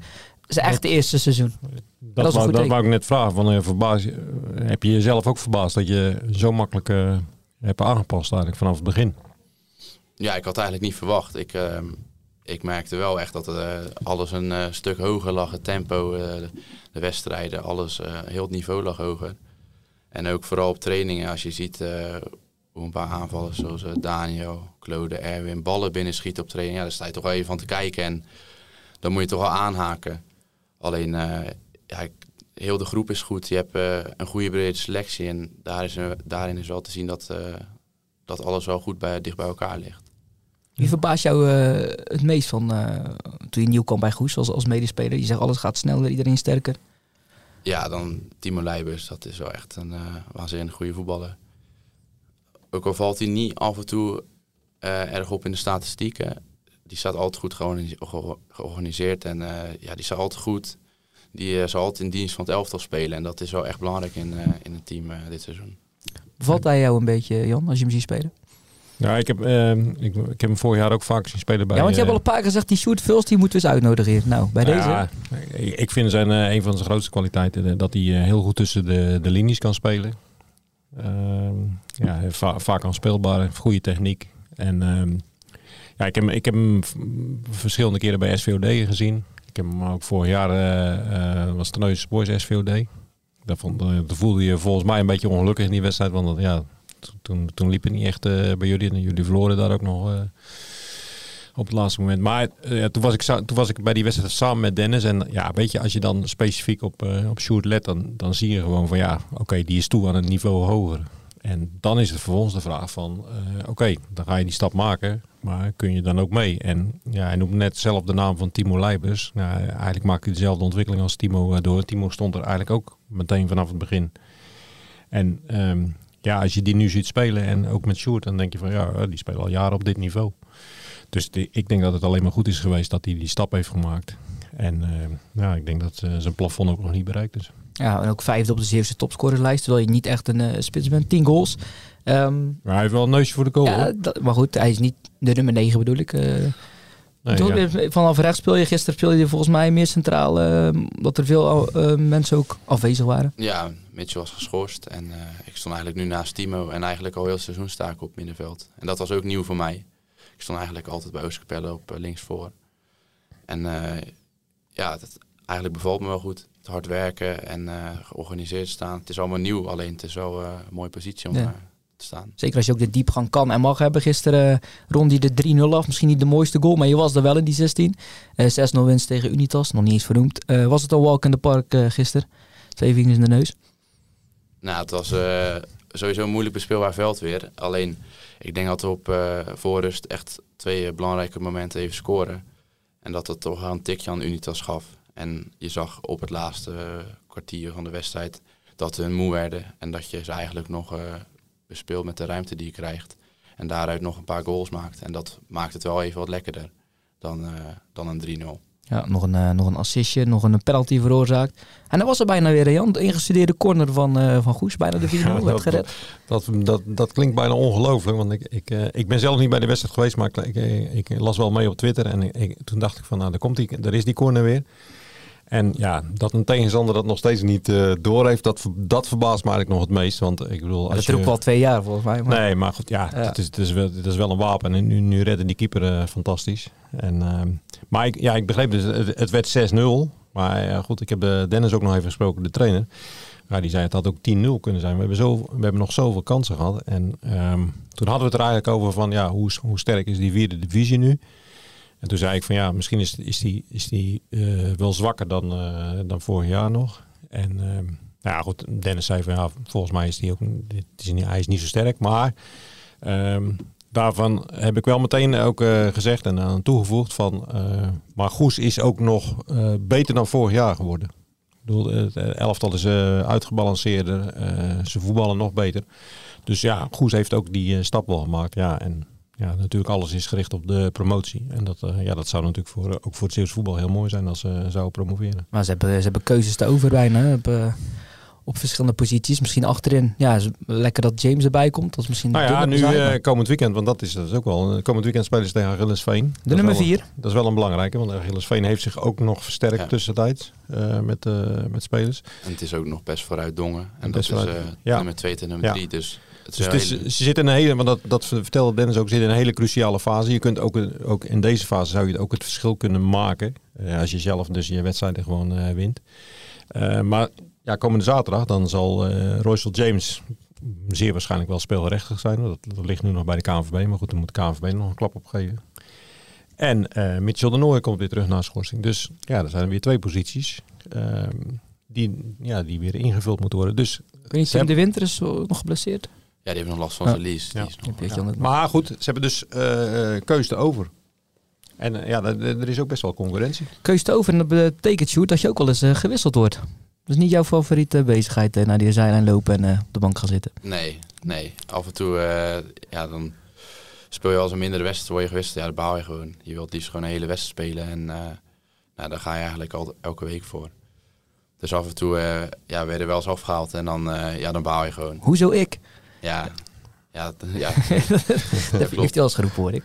zijn echt dat- eerste seizoen. Dat, is wou, goed dat wou ik net vragen. Van, eh, verbaas, je- heb je jezelf ook verbaasd dat je zo makkelijk eh, hebt aangepast eigenlijk vanaf het begin? Ja, ik had eigenlijk niet verwacht. Ik, ehm, ik merkte wel echt dat eh, alles een eh, stuk hoger lag. Het tempo, eh, de, de wedstrijden, alles, eh, heel het niveau lag hoger. En ook vooral op trainingen, als je ziet eh, hoe een paar aanvallers zoals Daniel, Claude, Erwin ballen binnenschieten op training. Ja, daar sta je toch wel even van te kijken en dan moet je toch wel aanhaken. Alleen, eh, ja, heel de groep is goed. Je hebt eh, een goede brede selectie en daar is, er- daarin is wel te zien dat, eh, dat alles wel goed bij, dicht bij elkaar ligt. Wie verbaast jou eh, het meest van eh, toen je nieuw kwam bij Goes als, als medespeler? Je zegt alles gaat sneller, iedereen sterker. Ja, dan Timo Leibers. Dat is wel echt een eh, waanzinnig goede voetballer. Ook al valt hij niet af en toe eh, erg op in de statistieken. Die staat altijd goed georganise- ge- georganiseerd. En eh, ja, die staat altijd goed. Die eh, zal altijd in dienst van het elftal spelen. En dat is wel echt belangrijk in, eh, in het team eh, dit seizoen. Bevalt hij jou een beetje, Jan, als je hem ziet spelen? Ja, ik heb, eh, ik, ik heb hem vorig jaar ook vaak zien spelen bij... ja, want je hebt al een paar keer gezegd, die Sjoerd Vulst, die moeten we eens uitnodigen. Nou, bij deze. Ja, ik ik vind zijn eh, een van zijn grootste kwaliteiten dat hij heel goed tussen de, de linies kan spelen. Ehm, ja, va- vaak aanspeelbaar, goede techniek. En ehm, ja, ik heb, hem verschillende keren bij SVOD gezien. Ik heb hem ook vorig jaar eh eh was Terneuzen Boys SVOD. Daar vond, eh, voelde je volgens mij een beetje ongelukkig in die wedstrijd. Want dat, ja, to- toen, toen liep het niet echt bij jullie. En jullie verloren daar ook nog op het laatste moment. Maar toen, was ik, toen was ik bij die wedstrijd samen met Dennis. En ja, weet je, als je dan specifiek op, op let, dan, dan zie je gewoon van ja, oké, die is toe aan een niveau hoger. En dan is het vervolgens de vraag van, eh, oké, dan ga je die stap maken, maar kun je dan ook mee? En ja, hij noemt net zelf de naam van Timo Leibers. Nou, eigenlijk maakt hij dezelfde ontwikkeling als Timo eh, door. Timo stond er eigenlijk ook meteen vanaf het begin. En ehm, ja, als je die nu ziet spelen en ook met Sjoerd, dan denk je van ja, die spelen al jaren op dit niveau. Dus ik denk dat het alleen maar goed is geweest dat hij die stap heeft gemaakt. En ehm, ja, ik denk dat eh, zijn plafond ook nog niet bereikt is. Ja, en ook vijfde op de Zeeuwse topscorerslijst, terwijl je niet echt een eh, spits bent. 10 goals. Ehm, Maar hij heeft wel een neusje voor de goal. ja, dat- maar goed, hij is niet de nummer 9 bedoel ik. eh. Nee, Toch, ja. eh, Vanaf rechts speel je, gisteren speel je volgens mij meer centraal, eh, dat er veel mensen ook afwezig waren. Ja, Mitchell was geschorst. En eh, ik stond eigenlijk nu naast Timo. En eigenlijk al heel het seizoen sta ik op middenveld. En dat was ook nieuw voor mij. Ik stond eigenlijk altijd bij Oostkapelle op eh, links voor. En eh, ja, dat eigenlijk bevalt me wel goed. Hard werken en eh, georganiseerd staan. Het is allemaal nieuw, alleen het is wel eh, een mooie positie om Ja. eh, te staan. Zeker als je ook de diepgang kan en mag hebben. Gisteren rond je de 3-0 af. Misschien niet de mooiste goal, maar je was er wel in die 16. Eh 6-0 winst tegen Unitas, nog niet eens vernoemd. Was het een walk in the park gisteren? Twee vingers in de neus. Nou, het was sowieso een moeilijk bespeelbaar veld weer. Alleen, ik denk dat we op eh voorrust echt twee belangrijke momenten even scoren. En dat het toch een tikje aan Unitas gaf. En je zag op het laatste eh, kwartier van de wedstrijd dat ze moe werden. En dat je ze eigenlijk nog eh bespeelt met de ruimte die je krijgt. En daaruit nog een paar goals maakt. En dat maakt het wel even wat lekkerder dan, eh, dan een 3-0. Ja, nog een, nog een assistje, nog een penalty veroorzaakt. En dan was er bijna weer. De ingestudeerde corner van, eh van Goes. Bijna de 4-0 Ja, werd dat- gered. Dat, dat, dat klinkt bijna ongelooflijk. Want ik, ik, eh, ik ben zelf niet bij de wedstrijd geweest, maar ik, ik, ik las wel mee op Twitter. En ik, ik- toen dacht ik van, nou, daar, komt die, daar is die corner weer. En ja, dat een tegenstander dat nog steeds niet eh door heeft, dat, dat verbaast me eigenlijk nog het meest. Want ik bedoel, Dat als ook je... wel twee jaar volgens mij. Maar... Nee, maar goed, ja, Ja. Het, is, het, is wel, het is wel een wapen. En nu, nu redden die keeper eh, fantastisch. En, ehm, maar ik, ja, ik begreep dus, het, het werd 6-0. Maar goed, ik heb eh, Dennis ook nog even gesproken, de trainer. Ja, die zei het had ook 10-0 kunnen zijn. We hebben, zo, we hebben nog zoveel kansen gehad. En ehm, toen hadden we het er eigenlijk over van, ja, hoe, hoe sterk is die vierde divisie nu? En toen zei ik van, ja, misschien is, is die, is die eh, wel zwakker dan, eh, dan vorig jaar nog. En ehm, nou ja, goed, Dennis zei van, ja, volgens mij is die ook, dit is niet, hij is niet zo sterk. Maar ehm, daarvan heb ik wel meteen ook eh, gezegd en aan toegevoegd van, eh, maar Goes is ook nog eh, beter dan vorig jaar geworden. Ik bedoel, het elftal is eh, uitgebalanceerder, eh, ze voetballen nog beter. Dus ja, Goes heeft ook die eh, stap wel gemaakt. Ja, en ja, natuurlijk alles is gericht op de promotie. En dat, eh, ja, dat zou natuurlijk voor, ook voor het Zeeuws voetbal heel mooi zijn als ze zouden promoveren. Maar ze hebben, ze hebben keuzes te over bijna. Op, eh, op verschillende posities. Misschien achterin. Ja, is lekker dat James erbij komt. Dat is misschien Nou ja, nu eh, komend weekend, want dat is, dat is ook wel. eh, Komend weekend spelen ze tegen Achillesveen. Dat is nummer wel- vier. Dat is wel een belangrijke, want Achillesveen heeft zich ook nog versterkt Ja. tussentijds eh, met, eh, met spelers. En het is ook nog best vooruit dongen. En dat is eh, ja. nummer 2 en nummer Ja. 3. Dus Dus het is, ze zitten in een hele, want dat, dat vertelde Dennis ook, ze zitten in een hele cruciale fase. Je kunt ook, ook in deze fase zou je ook het verschil kunnen maken. eh, als je zelf dus je wedstrijden gewoon eh, wint. Eh, maar ja, komende zaterdag dan zal eh Royce James zeer waarschijnlijk wel speelgerechtig zijn. Dat, dat ligt nu nog bij de KNVB, maar goed, dan moet de KNVB nog een klap op geven. En eh Mitchell de Nooy komt weer terug na schorsing. Dus ja, er zijn weer twee posities ehm, die, ja, die weer ingevuld moeten worden. Dus weet de Winter is zo nog geblesseerd. Ja, die heeft nog last van Ja. zijn lies. Die is nog- Maar goed, ze hebben dus eh eh, keuze over. En eh, ja, er- is ook best wel concurrentie. Keus te over en dat betekent, Sjoerd, dat je ook wel eens gewisseld wordt. Dat is niet jouw favoriete bezigheid, naar die zijlijn lopen en op de bank gaan zitten. Nee, nee. Af en toe, eh, ja, dan speel je als een mindere wedstrijd, word je gewisseld. Ja, daar baal je gewoon. Je wilt liefst gewoon een hele wedstrijd spelen. En eh, nou, daar ga je eigenlijk al, elke week voor. Dus af en toe eh ja, werd er wel eens afgehaald en dan, eh, ja, dan baal je gewoon. Hoezo ik? Ja, ja, ja. dat heeft hij al eens geroepen, hoor ik.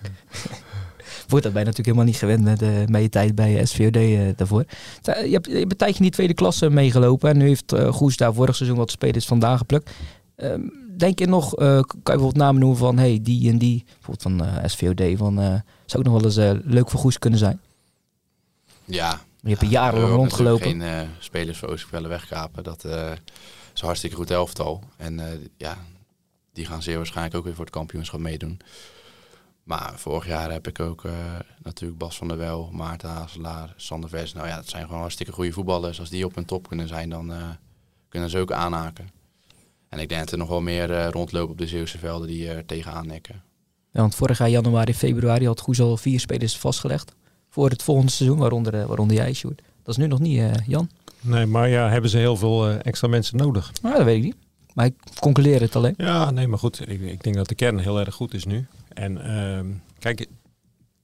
Wordt dat bij natuurlijk helemaal niet gewend met, eh, met je tijd bij SVOD eh, daarvoor. Je hebt, je hebt een tijdje in die tweede klasse meegelopen. En nu heeft eh Goes daar vorig seizoen wat spelers vandaan geplukt. Ehm, denk je nog, eh, kan je bijvoorbeeld namen noemen van hey, die en die, bijvoorbeeld van eh, SVOD, van, eh, zou ook nog wel eens eh, leuk voor Goes kunnen zijn? ja. Je hebt er jarenlang rondgelopen. geen eh, spelers voor Oostpellen wegkapen. Dat eh, is een hartstikke goed elftal. En eh, ja, die gaan zeer waarschijnlijk ook weer voor het kampioenschap meedoen. Maar vorig jaar heb ik ook eh, natuurlijk Bas van der Wel, Maarten Hazelaar, Sander Vers. Nou ja, dat zijn gewoon hartstikke goede voetballers. Als die op hun top kunnen zijn, dan eh, kunnen ze ook aanhaken. En ik denk dat er nog wel meer eh, rondlopen op de Zeeuwse velden die er tegenaan nekken. Ja, want vorig jaar januari, februari had Goes al vier spelers vastgelegd. Voor het volgende seizoen, waaronder, waaronder jij, Sjoerd. Dat is nu nog niet, eh, Jan. Nee, maar ja, hebben ze heel veel eh, extra mensen nodig? Maar dat weet ik niet. Maar ik concludeer het alleen. Ja, nee, maar goed. Ik, ik denk dat de kern heel erg goed is nu. En ehm, kijk,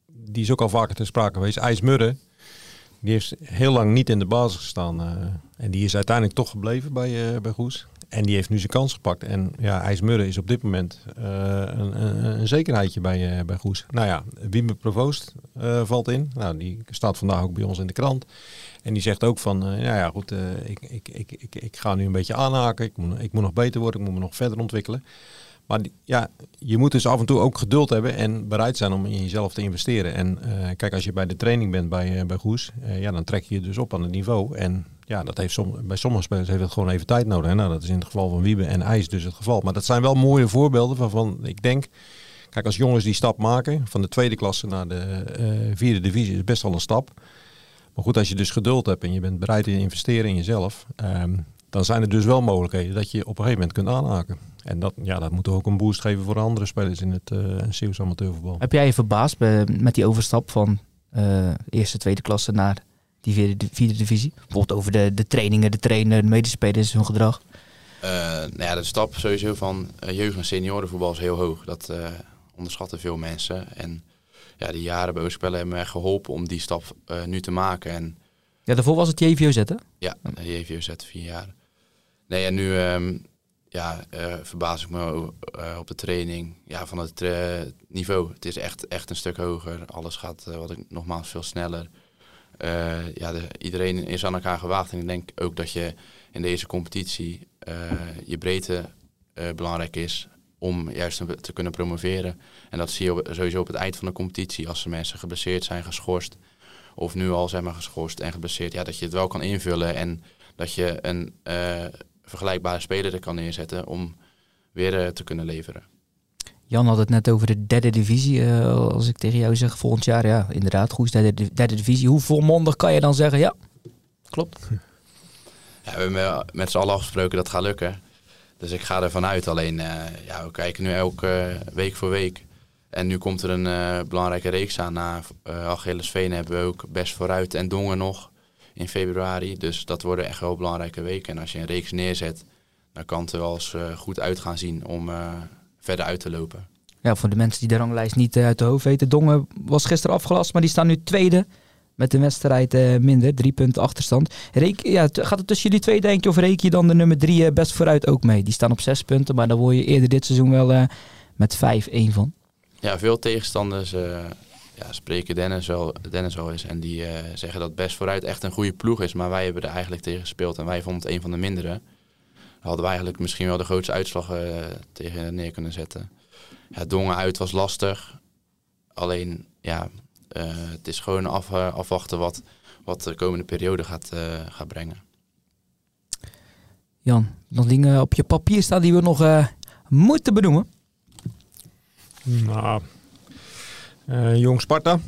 die is ook al vaker ter sprake geweest. IJs Murren, die heeft heel lang niet in de basis gestaan. eh, en die is uiteindelijk toch gebleven bij, eh, bij Goes. En die heeft nu zijn kans gepakt. En ja, IJs Murren is op dit moment eh, een, een, een zekerheidje bij, bij Goes. Nou ja, Wiebe Provoost valt in. Nou, die staat vandaag ook bij ons in de krant. En die zegt ook van, eh, ja, goed, eh, ik, ik, ik, ik, ik ga nu een beetje aanhaken. Ik moet, ik moet nog beter worden, ik moet me nog verder ontwikkelen. Maar ja, je moet dus af en toe ook geduld hebben en bereid zijn om in jezelf te investeren. En eh, kijk, als je bij de training bent bij, eh, bij Goes, ja, dan trek je je dus op aan het niveau. En ja, dat heeft bij sommige spelers heeft het gewoon even tijd nodig. En nou, dat is in het geval van Wiebe en IJs dus het geval. Maar dat zijn wel mooie voorbeelden waarvan ik denk, kijk, als jongens die stap maken van de tweede klasse naar de vierde divisie, is best wel een stap. Maar goed, als je dus geduld hebt en je bent bereid te investeren in jezelf, ehm, dan zijn er dus wel mogelijkheden dat je op een gegeven moment kunt aanhaken. En dat, ja, dat moet ook een boost geven voor de andere spelers in het uh, Zeeuws amateurvoetbal. Heb jij je verbaasd bij- met die overstap van eh, eerste, tweede klasse naar die vierde, vierde divisie? Bijvoorbeeld over de, de trainingen, de trainer, de medespelers, hun gedrag. Eh, nou ja, de stap sowieso van jeugd- en seniorenvoetbal is heel hoog. Dat eh, onderschatten veel mensen. En ja, die jaren bij Oostspellen hebben echt geholpen om die stap eh, nu te maken. En Ja, daarvoor was het JVO zetten. ja, heeft je zet vier jaar. Nee, en nu ehm, ja, eh, verbaas ik me eh, op de training ja, van het eh, niveau. Het is echt, echt een stuk hoger. Alles gaat, eh, wat ik nogmaals, veel sneller. Eh, ja, de, iedereen is aan elkaar gewaagd. En ik denk ook dat je in deze competitie eh, je breedte eh, belangrijk is om juist te, kunnen promoveren. En dat zie je sowieso op het eind van de competitie. Als er mensen geblesseerd zijn, geschorst. Of nu al zijn maar geschorst en geblesseerd. Ja, dat je het wel kan invullen. En dat je een eh, vergelijkbare speler er kan neerzetten om weer eh, te kunnen leveren. Jan had het net over de derde divisie. eh, als ik tegen jou zeg volgend jaar, ja, inderdaad, goed, derde, derde divisie. Hoe volmondig kan je dan zeggen, ja, klopt. Ja, we hebben met z'n allen afgesproken dat gaat lukken. Dus ik ga ervan uit. Alleen, eh, ja, we kijken nu elke eh, week voor week. En nu komt er een eh, belangrijke reeks aan. Na uh, Achillesveen hebben we ook best vooruit en Dongen nog in februari. Dus dat worden echt wel belangrijke weken. En als je een reeks neerzet, dan kan het er wel eens goed uit gaan zien om verder uit te lopen. Ja, voor de mensen die de ranglijst niet uit de hoofd weten. Dongen was gisteren afgelast, maar die staan nu tweede met een wedstrijd eh, minder. Drie punten achterstand. Reken, ja, gaat het tussen jullie twee, denk je? Of reken je dan de nummer drie eh, best vooruit ook mee? Die staan op zes punten, maar daar word je eerder dit seizoen wel eh, met 5-1 van. Ja, veel tegenstanders ja, spreken Dennis wel, Dennis wel eens. En die zeggen dat Best vooruit echt een goede ploeg is. Maar wij hebben er eigenlijk tegen gespeeld. En wij vonden het een van de mindere. Daar hadden we eigenlijk misschien wel de grootste uitslag tegen neer kunnen zetten. Ja, Dongen uit was lastig. Alleen, ja, het is gewoon af, eh, afwachten wat, wat de komende periode gaat, eh, gaat brengen. Jan, nog dingen op je papier staan die we nog eh, moeten benoemen? Nou, eh, jong Sparta.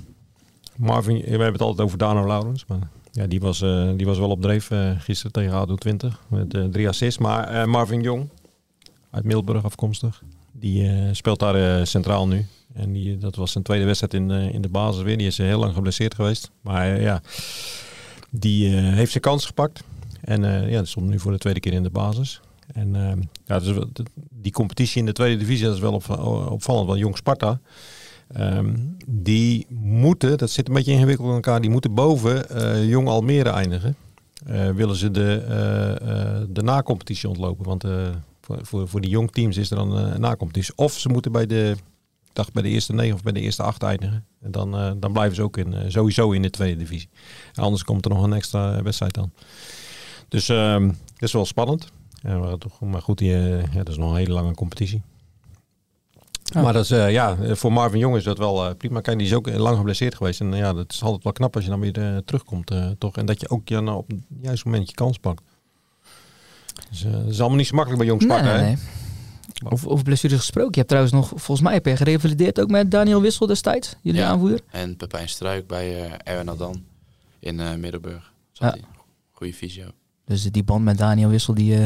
Marvin, we hebben het altijd over Dano Laurens. Maar ja, die, was, eh, die was wel op dreef eh, gisteren tegen ADO 20 met eh, drie assists. Maar eh, Marvin Jong, uit Middelburg afkomstig, die eh, speelt daar eh, centraal nu. En die, dat was zijn tweede wedstrijd in, eh, in de basis weer. Die is heel lang geblesseerd geweest. Maar ja, die heeft zijn kans gepakt. En ja, stond nu voor de tweede keer in de basis. En eh, ja, dus die competitie in de tweede divisie, dat is wel op, opvallend. Want Jong Sparta, ehm, die moeten, dat zit een beetje ingewikkeld in elkaar, die moeten boven Jong Almere eindigen. Eh, willen ze de, de na-competitie ontlopen. Want voor, voor, voor die jong teams is er dan eh, een na-competitie. Of ze moeten bij de, dacht bij de eerste negen of bij de eerste acht eindigen. En dan, eh, dan blijven ze ook in, eh, sowieso in de tweede divisie. En anders komt er nog een extra wedstrijd aan. Dus ehm, dat is wel spannend. Ja, maar, goed, die, ja, dat is nog een hele lange competitie. Ja. Maar dat is, ja, voor Marvin Jong is dat wel prima. Kijk, die is ook lang geblesseerd geweest. En ja, dat is altijd wel knap als je dan weer terugkomt, toch? En dat je ook ja, nou, op het juiste moment je kans pakt. Dus eh, dat is allemaal niet zo makkelijk bij Jong Sparta, nee, hè? nee. Over, over blessures gesproken. Je hebt trouwens nog, volgens mij heb je gerevalideerd ook met Daniel Wissel destijds, jullie Ja. aanvoerder. En Pepijn Struik bij eh Erwin Adan in eh, Middelburg. Ja. Goeie fysio. Dus die band met Daniel Wissel, die... eh,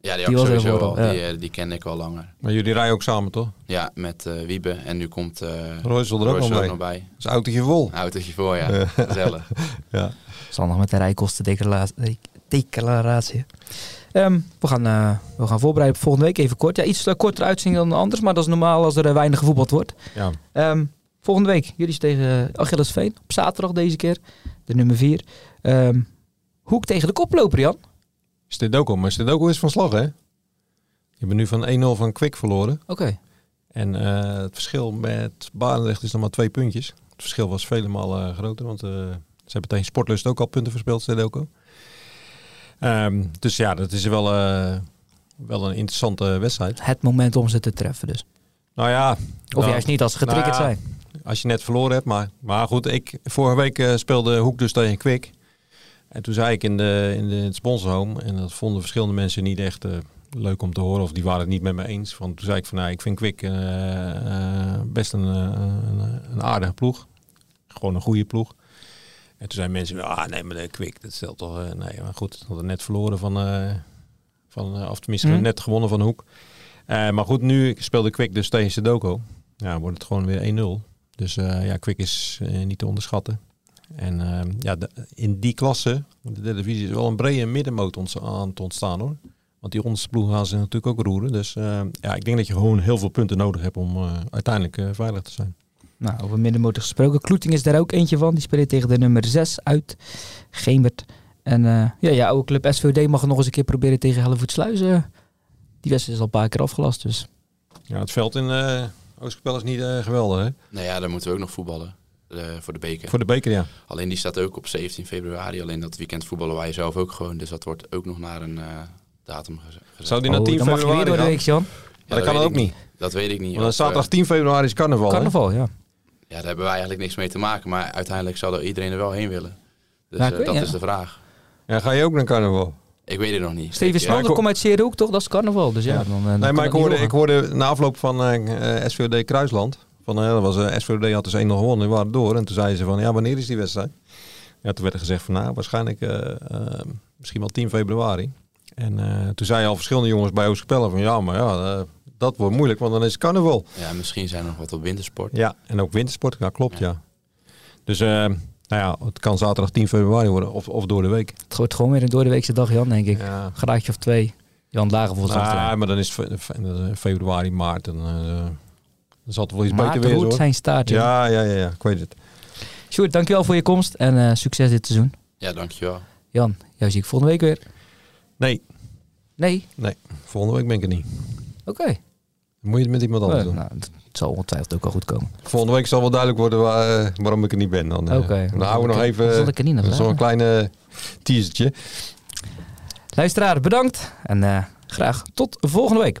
Ja, die, Die had was ik sowieso vooral, al. ja. Die, die kende ik al langer. Maar jullie rijden ook samen, toch? Ja, met eh, Wiebe. En nu komt uh, er ook nog bij. Dat is autootje vol. Een autootje voor, ja. Gezellig. Ja. zal nog met de rijkostendeclaratie. declaratie. Ehm, we, gaan, eh, we gaan voorbereiden op volgende week even kort. Ja, iets eh, korter uitzien dan anders, maar dat is normaal als er eh, weinig gevoetbald wordt. ja. Ehm, volgende week, jullie tegen Achillesveen. Op zaterdag deze keer, de nummer 4. Hoek tegen de koploper, Jan. Stedoko, maar Stedoko is van slag, hè? Je hebt nu van 1-0 van Kwik verloren. Oké. En het verschil met Barendrecht is nog maar twee puntjes. Het verschil was vele malen groter, want ze hebben tegen Sportlust ook al punten verspeeld, Stedoko. Ehm, dus ja, dat is wel, eh, wel een interessante wedstrijd. Het moment om ze te treffen dus. Nou ja, Of nou, juist niet als ze getriggerd nou ja, zijn. als je net verloren hebt. Maar, maar goed, ik, vorige week eh, speelde Hoek dus tegen Kwik. En toen zei ik in, de, in, de, in het sponsorhome, en dat vonden verschillende mensen niet echt eh, leuk om te horen, of die waren het niet met me eens. Want toen zei ik van, nou, ik vind Kwik best een, een, een aardige ploeg. Gewoon een goede ploeg. En toen zeiden mensen, ah nee, maar de Kwik, dat stelt toch... eh, nee, maar goed, we hadden net verloren van... eh, van eh, of tenminste, Mhm. net gewonnen van Hoek. Eh, maar goed, nu speelde Kwik dus tegen Sedoko. Ja, wordt het gewoon weer 1-0. Dus eh, ja, Kwik is eh, niet te onderschatten. En eh, ja, de- in die klasse, de derde divisie, is wel een brede middenmoot ons, aan het ontstaan hoor. Want die onderste ploegen gaan ze natuurlijk ook roeren. Dus eh, ja, ik denk dat je gewoon heel veel punten nodig hebt om eh, uiteindelijk eh, veilig te zijn. Nou, over middenmotor gesproken. Kloeting is daar ook eentje van. Die speelt tegen de nummer 6 uit. Geemert. En eh, ja, ja, oude club SVD mag nog eens een keer proberen tegen Hellevoetsluis. Die wedstrijd is al een paar keer afgelast. Dus Ja, het veld in eh Oostkapel is niet eh, geweldig hè? nou ja, dan moeten we ook nog voetballen. eh, voor de beker. Voor de beker ja. Alleen die staat ook op 17 februari. Alleen dat weekend voetballen wij zelf ook gewoon. Dus dat wordt ook nog naar een eh, datum geze- gezet. Zou die naar Oh, 10 dan mag je weer februari door de week, Jan. Maar dat kan ook niet. Dat weet ik niet. Want zaterdag eh, 10 februari is carnaval. hè? Carnaval, ja. Ja, daar hebben wij eigenlijk niks mee te maken. Maar uiteindelijk zal er iedereen er wel heen willen. Dus Ja, ik eh, dat ja. is de vraag. Ja, ga je ook naar carnaval? Ik weet het nog niet. Steven ik- komt uit toch? Dat is carnaval. Dus ja, Ja. dan, eh, dan Nee, maar ik hoorde, ik hoorde na afloop van eh SVD Kruisland. Van, eh, dat was, SVD had dus 1-0 gewonnen, die waren door. En toen zeiden ze van, ja, wanneer is die wedstrijd? Ja, toen werd er gezegd van, nou, waarschijnlijk misschien wel 10 februari. En eh, toen zeiden al verschillende jongens bij Oostpellen van, ja, maar ja, eh, dat wordt moeilijk, want dan is het carnaval. Ja, misschien zijn er nog wat op wintersport. Ja, en ook wintersport, ja, klopt, ja. Dus, eh, nou ja, het kan zaterdag 10 februari worden, of, of door de week. Het wordt gewoon weer een doordeweekse dag, Jan, denk ik. Ja. Graadje of twee. Jan Lager volgens mij. Nou, maar dan is fe- februari, maart, en, eh, dan zal het wel iets Maarten beter weer hoor. zijn staartje. Ja, ja, ja, ja, ik weet het. Sjoerd, dankjewel voor je komst en eh, succes dit seizoen. Ja, dankjewel. Jan, jou zie ik volgende week weer. Nee, Nee? volgende week ben ik er niet. Oké. Moet je het met iemand anders Eh, doen. nou, het zal ongetwijfeld ook wel goed komen. Volgende week zal wel duidelijk worden waar, eh, waarom ik er niet ben. Dan, eh. Dan houden we nog even zo'n kleine teasertje. Luisteraar, bedankt en graag tot volgende week.